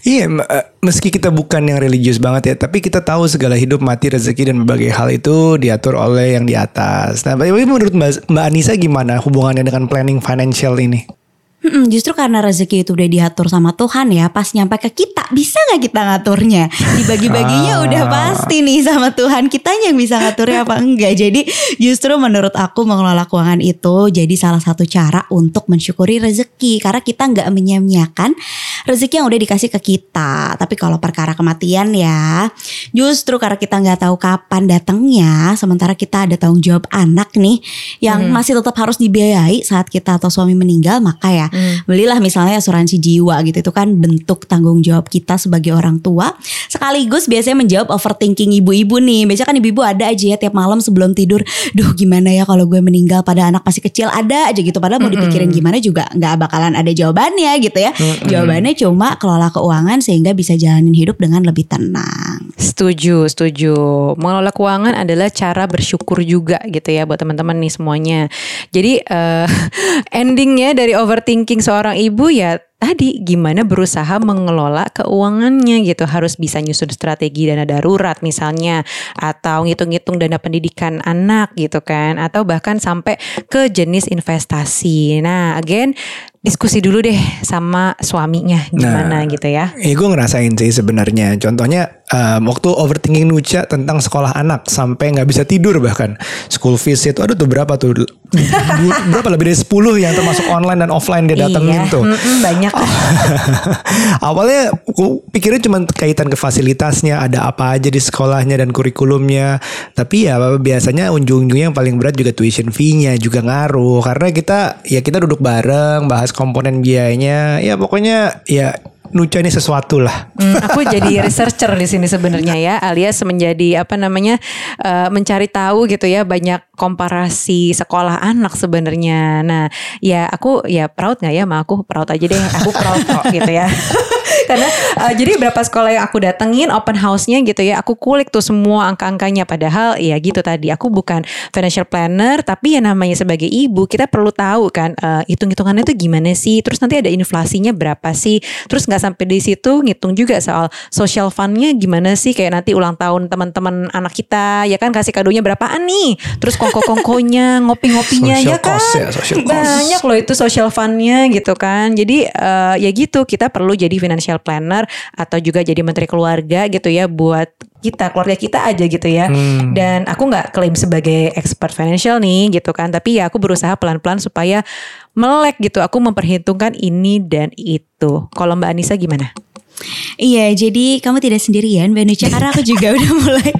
Iya, eh, meski kita bukan yang religius banget ya, tapi kita tahu segala hidup, mati, rezeki dan berbagai hal itu diatur oleh yang di atas. Nah, menurut Mbak, Mbak Anissa gimana hubungannya dengan planning financial ini?
Hmm, justru karena rezeki itu udah diatur sama Tuhan ya, pas nyampe ke kita bisa nggak kita ngaturnya? Dibagi-baginya ah. udah pasti nih sama Tuhan. Kita yang bisa ngaturnya apa enggak? Jadi justru menurut aku mengelola keuangan itu jadi salah satu cara untuk mensyukuri rezeki karena kita nggak menyia-nyiakan rezeki yang udah dikasih ke kita. Tapi kalau perkara kematian ya, justru karena kita nggak tahu kapan datangnya, sementara kita ada tanggung jawab anak nih yang hmm. masih tetap harus dibiayai saat kita atau suami meninggal, maka ya hmm. belilah misalnya asuransi jiwa gitu. Itu kan bentuk tanggung jawab kita sebagai orang tua. Sekaligus biasanya menjawab overthinking ibu-ibu nih. Biasanya kan ibu-ibu ada aja ya tiap malam sebelum tidur. Duh gimana ya kalau gue meninggal pada anak masih kecil? Ada aja gitu. Padahal mau dipikirin gimana juga nggak bakalan ada jawabannya gitu ya. Hmm. jawabannya cuma kelola keuangan sehingga bisa jalanin hidup dengan lebih tenang.
Setuju setuju. Mengelola keuangan adalah cara bersyukur juga gitu ya buat teman-teman nih semuanya. Jadi uh, endingnya dari overthinking thinking seorang ibu ya tadi gimana berusaha mengelola keuangannya gitu harus bisa nyusun strategi dana darurat misalnya atau ngitung-ngitung dana pendidikan anak gitu kan atau bahkan sampai ke jenis investasi. Nah, again diskusi dulu deh sama suaminya gimana nah, gitu ya.
Iya gue ngerasain sih sebenarnya. Contohnya um, waktu overthinking Nucha tentang sekolah anak sampai nggak bisa tidur bahkan school fees itu ada tuh berapa tuh berapa lebih dari 10 yang termasuk online dan offline dia datengin iya. tuh.
Banyak.
Awalnya aku pikirnya cuma kaitan ke fasilitasnya ada apa aja di sekolahnya dan kurikulumnya. Tapi ya biasanya ujung-ujungnya yang paling berat juga tuition fee-nya juga ngaruh karena kita ya kita duduk bareng bahas komponen biayanya ya pokoknya ya Nucha ini sesuatu lah.
Hmm, aku jadi researcher di sini sebenarnya ya, alias menjadi apa namanya uh, mencari tahu gitu ya banyak komparasi sekolah anak sebenarnya. Nah, ya aku ya proud nggak ya, ma aku? Proud aja deh, aku proud kok gitu ya. Karena uh, jadi berapa sekolah yang aku datengin open house-nya gitu ya, aku kulik tuh semua angka-angkanya. Padahal ya gitu tadi aku bukan financial planner tapi ya namanya sebagai ibu kita perlu tahu kan uh, hitung-hitungannya tuh gimana sih, terus nanti ada inflasinya berapa sih, terus nggak sampai di situ ngitung juga soal social fund-nya gimana sih? Kayak nanti ulang tahun teman-teman anak kita ya kan kasih kadonya berapaan nih, terus kongko-kongkonya, ngopi-ngopinya ya kan, ya, banyak loh itu social fund-nya gitu kan, jadi uh, ya gitu kita perlu jadi financial financial planner atau juga jadi menteri keluarga gitu ya buat kita keluarga kita aja gitu ya. Hmm. dan aku nggak klaim sebagai expert financial nih gitu kan tapi ya aku berusaha pelan-pelan supaya melek gitu aku memperhitungkan ini dan itu. Kalau Mbak Anissa gimana?
Iya, jadi kamu tidak sendirian, Nucha, karena aku juga udah mulai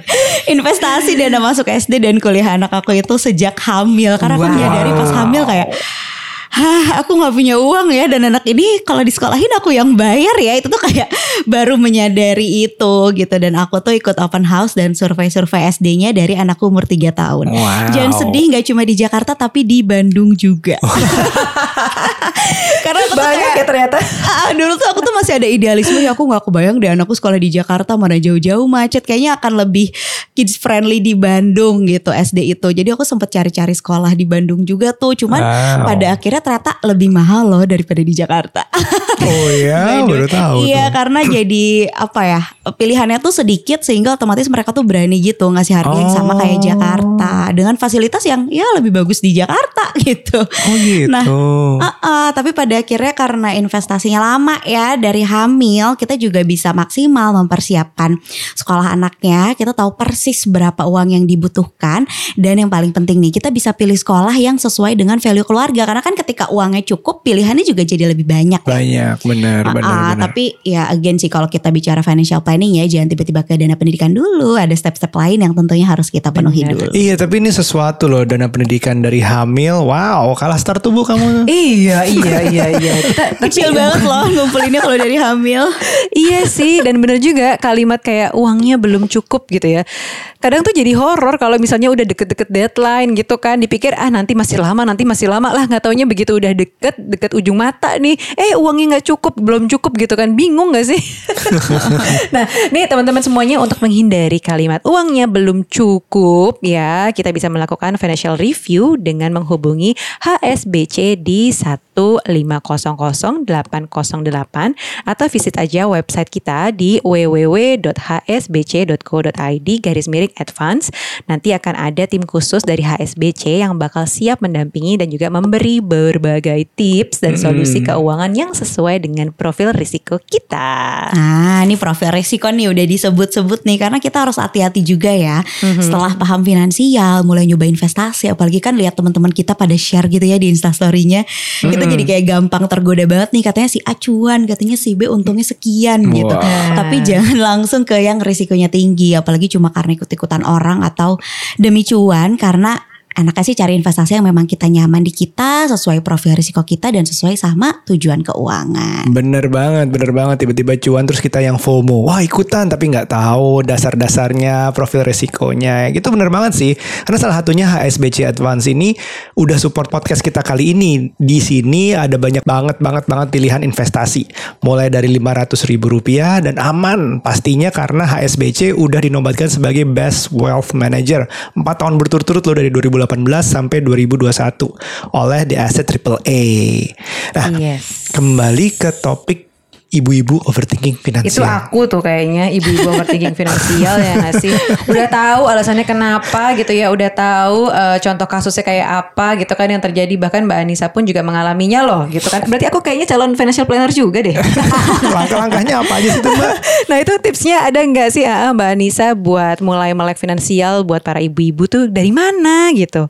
investasi dana masuk SD dan kuliah anak aku itu sejak hamil. Karena wow. aku menyadari pas hamil kayak hah aku nggak punya uang ya dan anak ini kalau di sekolahin aku yang bayar ya itu tuh kayak baru menyadari itu gitu dan aku tuh ikut open house dan survei-survei SD-nya dari anakku umur 3 tahun.
Wow.
Jangan sedih nggak cuma di Jakarta tapi di Bandung juga. Aku
banyak
kayak,
ya ternyata.
Ah, dulu tuh aku tuh masih ada idealisme ya aku nggak kebayang deh anakku sekolah di Jakarta mana jauh-jauh macet kayaknya akan lebih kids friendly di Bandung gitu SD itu. Jadi aku sempet cari-cari sekolah di Bandung juga tuh. Cuman wow. pada akhirnya ternyata lebih mahal loh daripada di Jakarta.
Oh iya, baru tahu.
Iya, karena jadi apa ya? Pilihannya tuh sedikit sehingga otomatis mereka tuh berani gitu ngasih harga oh. yang sama kayak oh. Jakarta dengan fasilitas yang ya lebih bagus di Jakarta gitu.
Oh gitu.
Nah, uh -uh, tapi pada akhirnya karena investasinya lama ya dari hamil, kita juga bisa maksimal mempersiapkan sekolah anaknya. Kita tahu persis berapa uang yang dibutuhkan. Dan yang paling penting nih, kita bisa pilih sekolah yang sesuai dengan value keluarga. Karena kan ketika uangnya cukup, pilihannya juga jadi lebih banyak.
Banyak banyak benar uh, benar,
benar. tapi ya again sih kalau kita bicara financial planning ya jangan tiba-tiba ke dana pendidikan dulu. Ada step-step lain yang tentunya harus kita penuhi benar. dulu.
Iya tapi ini sesuatu loh dana pendidikan dari hamil. Wow kalah start tubuh kamu.
Iya iya iya iya
kita kecil banget loh ngumpulinnya kalau dari hamil.
Iya sih dan benar juga kalimat kayak uangnya belum cukup gitu ya. Kadang tuh jadi horor kalau misalnya udah deket-deket deadline gitu kan dipikir ah nanti masih lama nanti masih lama lah. Nggak taunya begitu udah deket deket ujung mata nih eh uangnya nggak cukup belum cukup gitu kan. Bingung gak sih? Nah nih teman-teman semuanya untuk menghindari kalimat uangnya belum cukup ya kita bisa melakukan financial review dengan menghubungi HSBC di 1500808 atau visit aja website kita di www.hsbc.co.id garis miring advance, nanti akan ada tim khusus dari HSBC yang bakal siap mendampingi dan juga memberi berbagai tips dan solusi hmm. keuangan yang sesuai dengan profil risiko kita.
Nah, ini profil risiko nih udah disebut-sebut nih karena kita harus hati-hati juga ya. hmm Setelah paham finansial, mulai nyoba investasi, apalagi kan lihat teman-teman kita pada share gitu ya di Instastorynya, hmm kita jadi kayak gampang tergoda banget nih katanya si acuan, katanya si B untungnya sekian wow. gitu. Tapi jangan langsung ke yang risikonya tinggi, apalagi cuma karena ikut-ikut ikutan orang atau demi cuan karena enaknya sih cari investasi yang memang kita nyaman di kita sesuai profil risiko kita dan sesuai sama tujuan keuangan.
Bener banget, bener banget tiba-tiba cuan terus kita yang FOMO, wah ikutan tapi nggak tahu dasar-dasarnya profil risikonya, gitu bener banget sih. Karena salah satunya HSBC Advance ini udah support podcast kita kali ini. Di sini ada banyak banget banget banget pilihan investasi, mulai dari 500 ribu rupiah dan aman pastinya karena HSBC udah dinobatkan sebagai Best Wealth Manager 4 tahun berturut-turut loh dari 2018 2018 sampai 2021 oleh The Asset Triple A. Nah, yes. kembali ke topik ibu-ibu overthinking finansial.
Itu aku tuh kayaknya ibu-ibu overthinking finansial ya gak sih. Udah tahu alasannya kenapa gitu ya, udah tahu uh, contoh kasusnya kayak apa gitu kan yang terjadi bahkan Mbak Anissa pun juga mengalaminya loh gitu kan. Berarti aku kayaknya calon financial planner juga deh.
Langkah-langkahnya apa aja sih tuh Mbak?
nah itu tipsnya ada nggak sih ah, Mbak Anissa buat mulai melek finansial buat para ibu-ibu tuh dari mana gitu?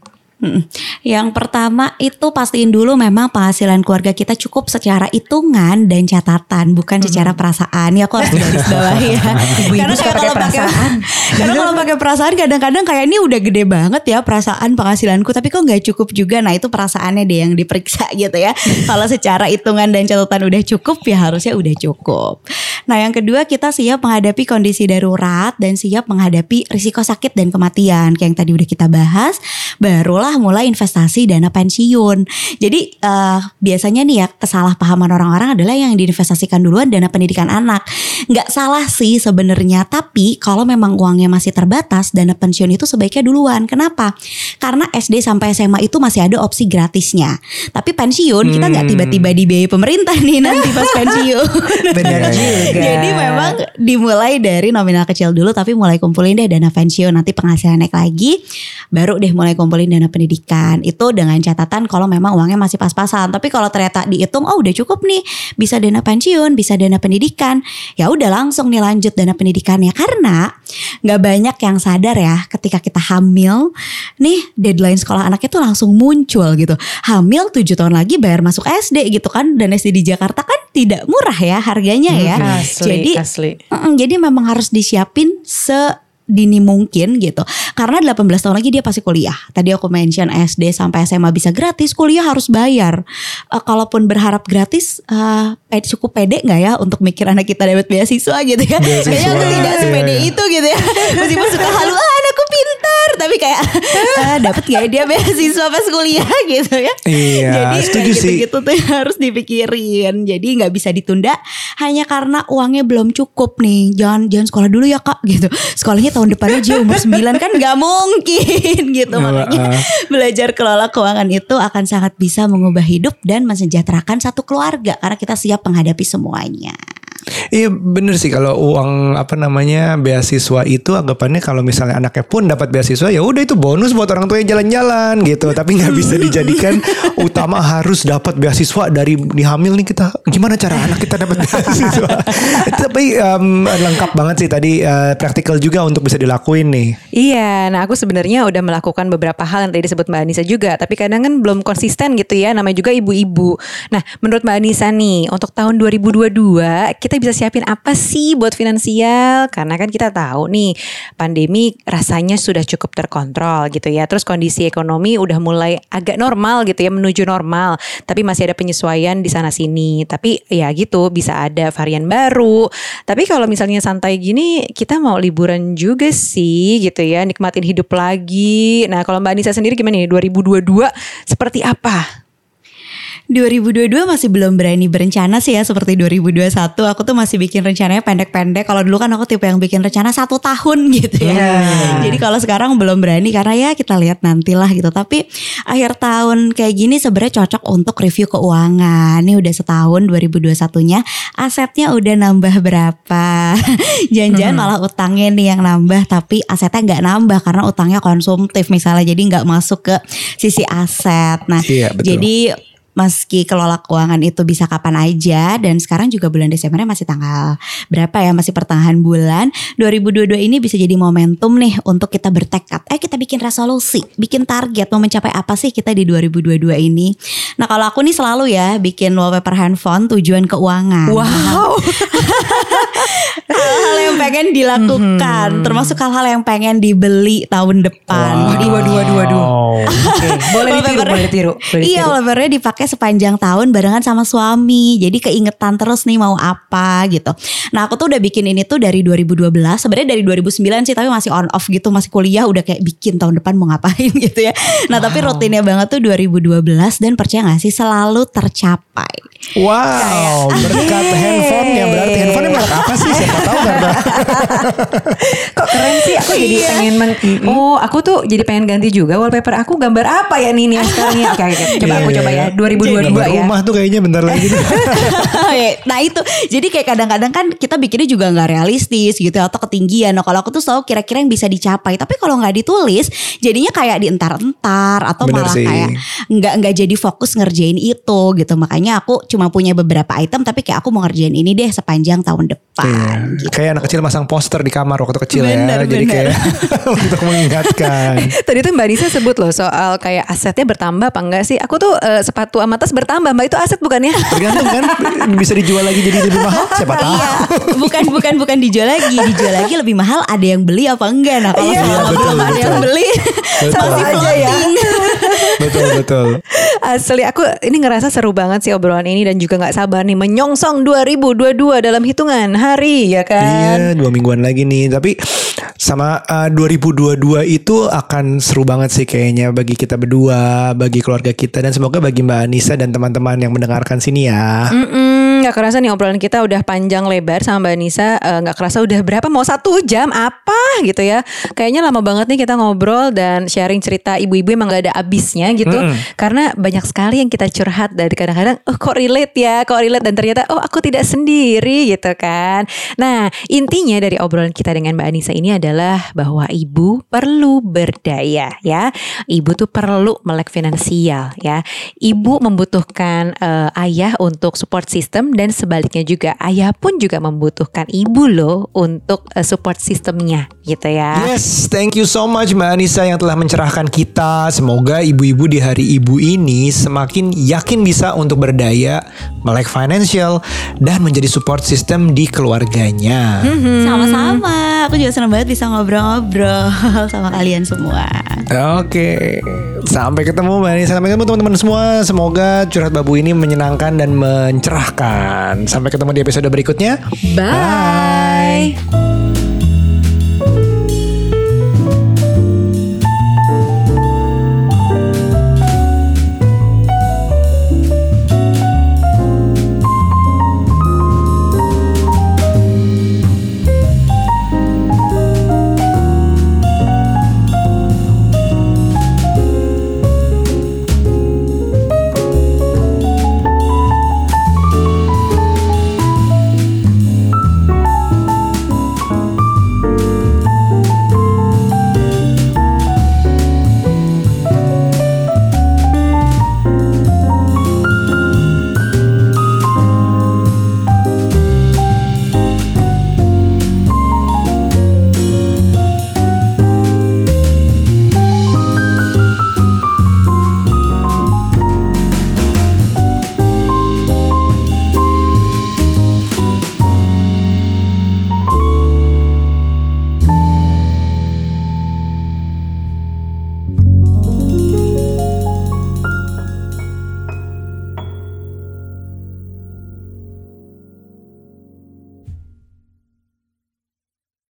Yang pertama itu pastiin dulu memang penghasilan keluarga kita cukup secara hitungan dan catatan, bukan hmm. secara perasaan. Ya aku harus garis bawah ya.
karena kayak kalau perasaan.
karena kalau pakai perasaan kadang-kadang kayak ini udah gede banget ya perasaan penghasilanku, tapi kok nggak cukup juga. Nah itu perasaannya deh yang diperiksa gitu ya. kalau secara hitungan dan catatan udah cukup ya harusnya udah cukup. Nah yang kedua kita siap menghadapi kondisi darurat dan siap menghadapi risiko sakit dan kematian kayak yang tadi udah kita bahas. Barulah mulai investasi dana pensiun. Jadi uh, biasanya nih ya kesalahpahaman orang-orang adalah yang diinvestasikan duluan dana pendidikan anak. Nggak salah sih sebenarnya, tapi kalau memang uangnya masih terbatas, dana pensiun itu sebaiknya duluan. Kenapa? Karena SD sampai SMA itu masih ada opsi gratisnya. Tapi pensiun kita nggak hmm. tiba-tiba dibiayai pemerintah nih nanti pas pensiun.
Benar juga.
Jadi memang dimulai dari nominal kecil dulu, tapi mulai kumpulin deh dana pensiun. Nanti penghasilan naik lagi, baru deh mulai kumpulin dana pendidikan. Itu dengan catatan kalau memang uangnya masih pas-pasan. Tapi kalau ternyata dihitung oh udah cukup nih. Bisa dana pensiun bisa dana pendidikan. Ya udah langsung nih lanjut dana pendidikannya. Karena nggak banyak yang sadar ya ketika kita hamil nih deadline sekolah anaknya tuh langsung muncul gitu. Hamil tujuh tahun lagi bayar masuk SD gitu kan dan SD di Jakarta kan tidak murah ya harganya ya.
asli,
jadi
asli.
Mm, jadi memang harus disiapin se dini mungkin gitu. Karena 18 tahun lagi dia pasti kuliah. Tadi aku mention SD sampai SMA bisa gratis, kuliah harus bayar. Uh, kalaupun berharap gratis, uh, cukup pede nggak ya untuk mikir anak kita dapat beasiswa gitu ya? Kayaknya aku tidak sepede iya. itu gitu ya. Meskipun suka halu, ah, anakku pintar, tapi kayak uh, dapat gak dia beasiswa pas kuliah gitu ya?
Iya. Jadi setuju
gitu, gitu tuh harus dipikirin. Jadi nggak bisa ditunda hanya karena uangnya belum cukup nih. Jangan jangan sekolah dulu ya kak gitu. Sekolahnya tahun depan aja umur 9 kan nggak mungkin gitu makanya belajar kelola keuangan itu akan sangat bisa mengubah hidup dan mensejahterakan satu keluarga karena kita siap menghadapi semuanya.
Iya bener sih kalau uang apa namanya beasiswa itu anggapannya kalau misalnya anaknya pun dapat beasiswa ya udah itu bonus buat orang tua yang jalan-jalan gitu tapi nggak bisa dijadikan utama harus dapat beasiswa dari dihamil nih kita gimana cara anak kita dapat beasiswa tapi um, lengkap banget sih tadi uh, praktikal juga untuk bisa dilakuin nih.
Iya, nah aku sebenarnya udah melakukan beberapa hal yang tadi disebut Mbak Anissa juga tapi kadang kan belum konsisten gitu ya namanya juga ibu-ibu. Nah menurut Mbak Anissa nih untuk tahun 2022 kita bisa siapin apa sih buat finansial? Karena kan kita tahu nih pandemi rasanya sudah cukup terkontrol gitu ya. Terus kondisi ekonomi udah mulai agak normal gitu ya, menuju normal. Tapi masih ada penyesuaian di sana sini. Tapi ya gitu, bisa ada varian baru. Tapi kalau misalnya santai gini, kita mau liburan juga sih gitu ya, nikmatin hidup lagi. Nah, kalau Mbak Anissa sendiri gimana nih 2022 seperti apa?
2022 masih belum berani berencana sih ya seperti 2021 aku tuh masih bikin rencananya pendek-pendek. Kalau dulu kan aku tipe yang bikin rencana satu tahun gitu ya. Yeah. jadi kalau sekarang belum berani karena ya kita lihat nantilah gitu. Tapi akhir tahun kayak gini sebenarnya cocok untuk review keuangan. Ini udah setahun 2021 nya asetnya udah nambah berapa? Jangan-jangan hmm. malah utangnya nih yang nambah tapi asetnya nggak nambah karena utangnya konsumtif misalnya. Jadi nggak masuk ke sisi aset. Nah iya, betul. jadi meski kelola keuangan itu bisa kapan aja dan sekarang juga bulan Desembernya masih tanggal berapa ya? Masih pertengahan bulan. 2022 ini bisa jadi momentum nih untuk kita bertekad eh kita bikin resolusi bikin target mau mencapai apa sih kita di 2022 ini? Nah kalau aku nih selalu ya bikin wallpaper handphone tujuan keuangan.
Wow.
Hal-hal yang pengen dilakukan hmm. termasuk hal-hal yang pengen dibeli tahun depan.
Wow. waduh waduh okay. boleh ditiru boleh ditiru
iya wallpapernya dipakai pakai sepanjang tahun barengan sama suami. Jadi keingetan terus nih mau apa gitu. Nah, aku tuh udah bikin ini tuh dari 2012. Sebenarnya dari 2009 sih tapi masih on off gitu, masih kuliah udah kayak bikin tahun depan mau ngapain gitu ya. Nah, wow. tapi rutinnya banget tuh 2012 dan percaya gak sih selalu tercapai.
Wow, Kayak, berkat handphone ya berarti handphone merek apa sih? Siapa tahu karena
Kok keren sih? Aku jadi iya. pengen men Oh, aku tuh jadi pengen ganti juga wallpaper aku gambar apa ya nih nih sekarang ya. Oke, oke. Coba aku yeah, coba ya. 2022 jadi, ya.
rumah tuh kayaknya bentar lagi.
nah, itu. Jadi kayak kadang-kadang kan kita bikinnya juga nggak realistis gitu atau ketinggian. Nah, kalau aku tuh selalu kira-kira yang bisa dicapai. Tapi kalau nggak ditulis, jadinya kayak dientar-entar atau Bener malah sih. kayak nggak nggak jadi fokus ngerjain itu gitu. Makanya aku cuma punya beberapa item tapi kayak aku mau ngerjain ini deh sepanjang tahun depan. Iya.
Gitu. Kayak anak kecil masang poster di kamar waktu kecil ya. bener, ya. Bener. Jadi kayak untuk mengingatkan.
Tadi tuh Mbak Nisa sebut loh soal kayak asetnya bertambah apa enggak sih? Aku tuh uh, sepatu sama tas bertambah. Mbak itu aset bukan ya?
Tergantung kan bisa dijual lagi jadi lebih mahal siapa tahu. Iya.
Bukan bukan bukan dijual lagi, dijual lagi lebih mahal ada yang beli apa enggak. Nah, kalau iya, belum ada yang beli
sama aja ya.
Betul betul.
Asli aku ini ngerasa seru banget sih obrolan ini dan juga nggak sabar nih menyongsong 2022 dalam hitungan hari ya kan.
Iya, dua mingguan lagi nih. Tapi sama uh, 2022 itu akan seru banget sih kayaknya bagi kita berdua, bagi keluarga kita dan semoga bagi Mbak Anissa dan teman-teman yang mendengarkan sini ya.
Mm -mm nggak kerasa nih obrolan kita udah panjang lebar sama Mbak Nisa eh, nggak uh, kerasa udah berapa? Mau satu jam? Apa? Gitu ya. Kayaknya lama banget nih kita ngobrol dan sharing cerita ibu-ibu emang gak ada abisnya gitu. Mm. karena banyak sekali yang kita curhat dari kadang-kadang oh kok relate ya? Kok relate? Dan ternyata oh aku tidak sendiri gitu kan. Nah intinya dari obrolan kita dengan Mbak Anissa ini adalah bahwa ibu perlu berdaya ya. Ibu tuh perlu melek finansial ya. Ibu membutuhkan uh, ayah untuk support system dan sebaliknya juga ayah pun juga membutuhkan ibu loh untuk uh, support sistemnya gitu ya.
Yes, thank you so much Mbak Anissa yang telah mencerahkan kita. Semoga ibu-ibu di hari ibu ini semakin yakin bisa untuk berdaya, melek financial dan menjadi support system di keluarganya.
Mm-hmm. Sama-sama. aku juga senang banget bisa ngobrol-ngobrol sama kalian semua.
Oke, sampai ketemu Mbak Sampai ketemu teman-teman semua. Semoga curhat babu ini menyenangkan dan mencerahkan. Sampai ketemu di episode berikutnya.
Bye. Bye.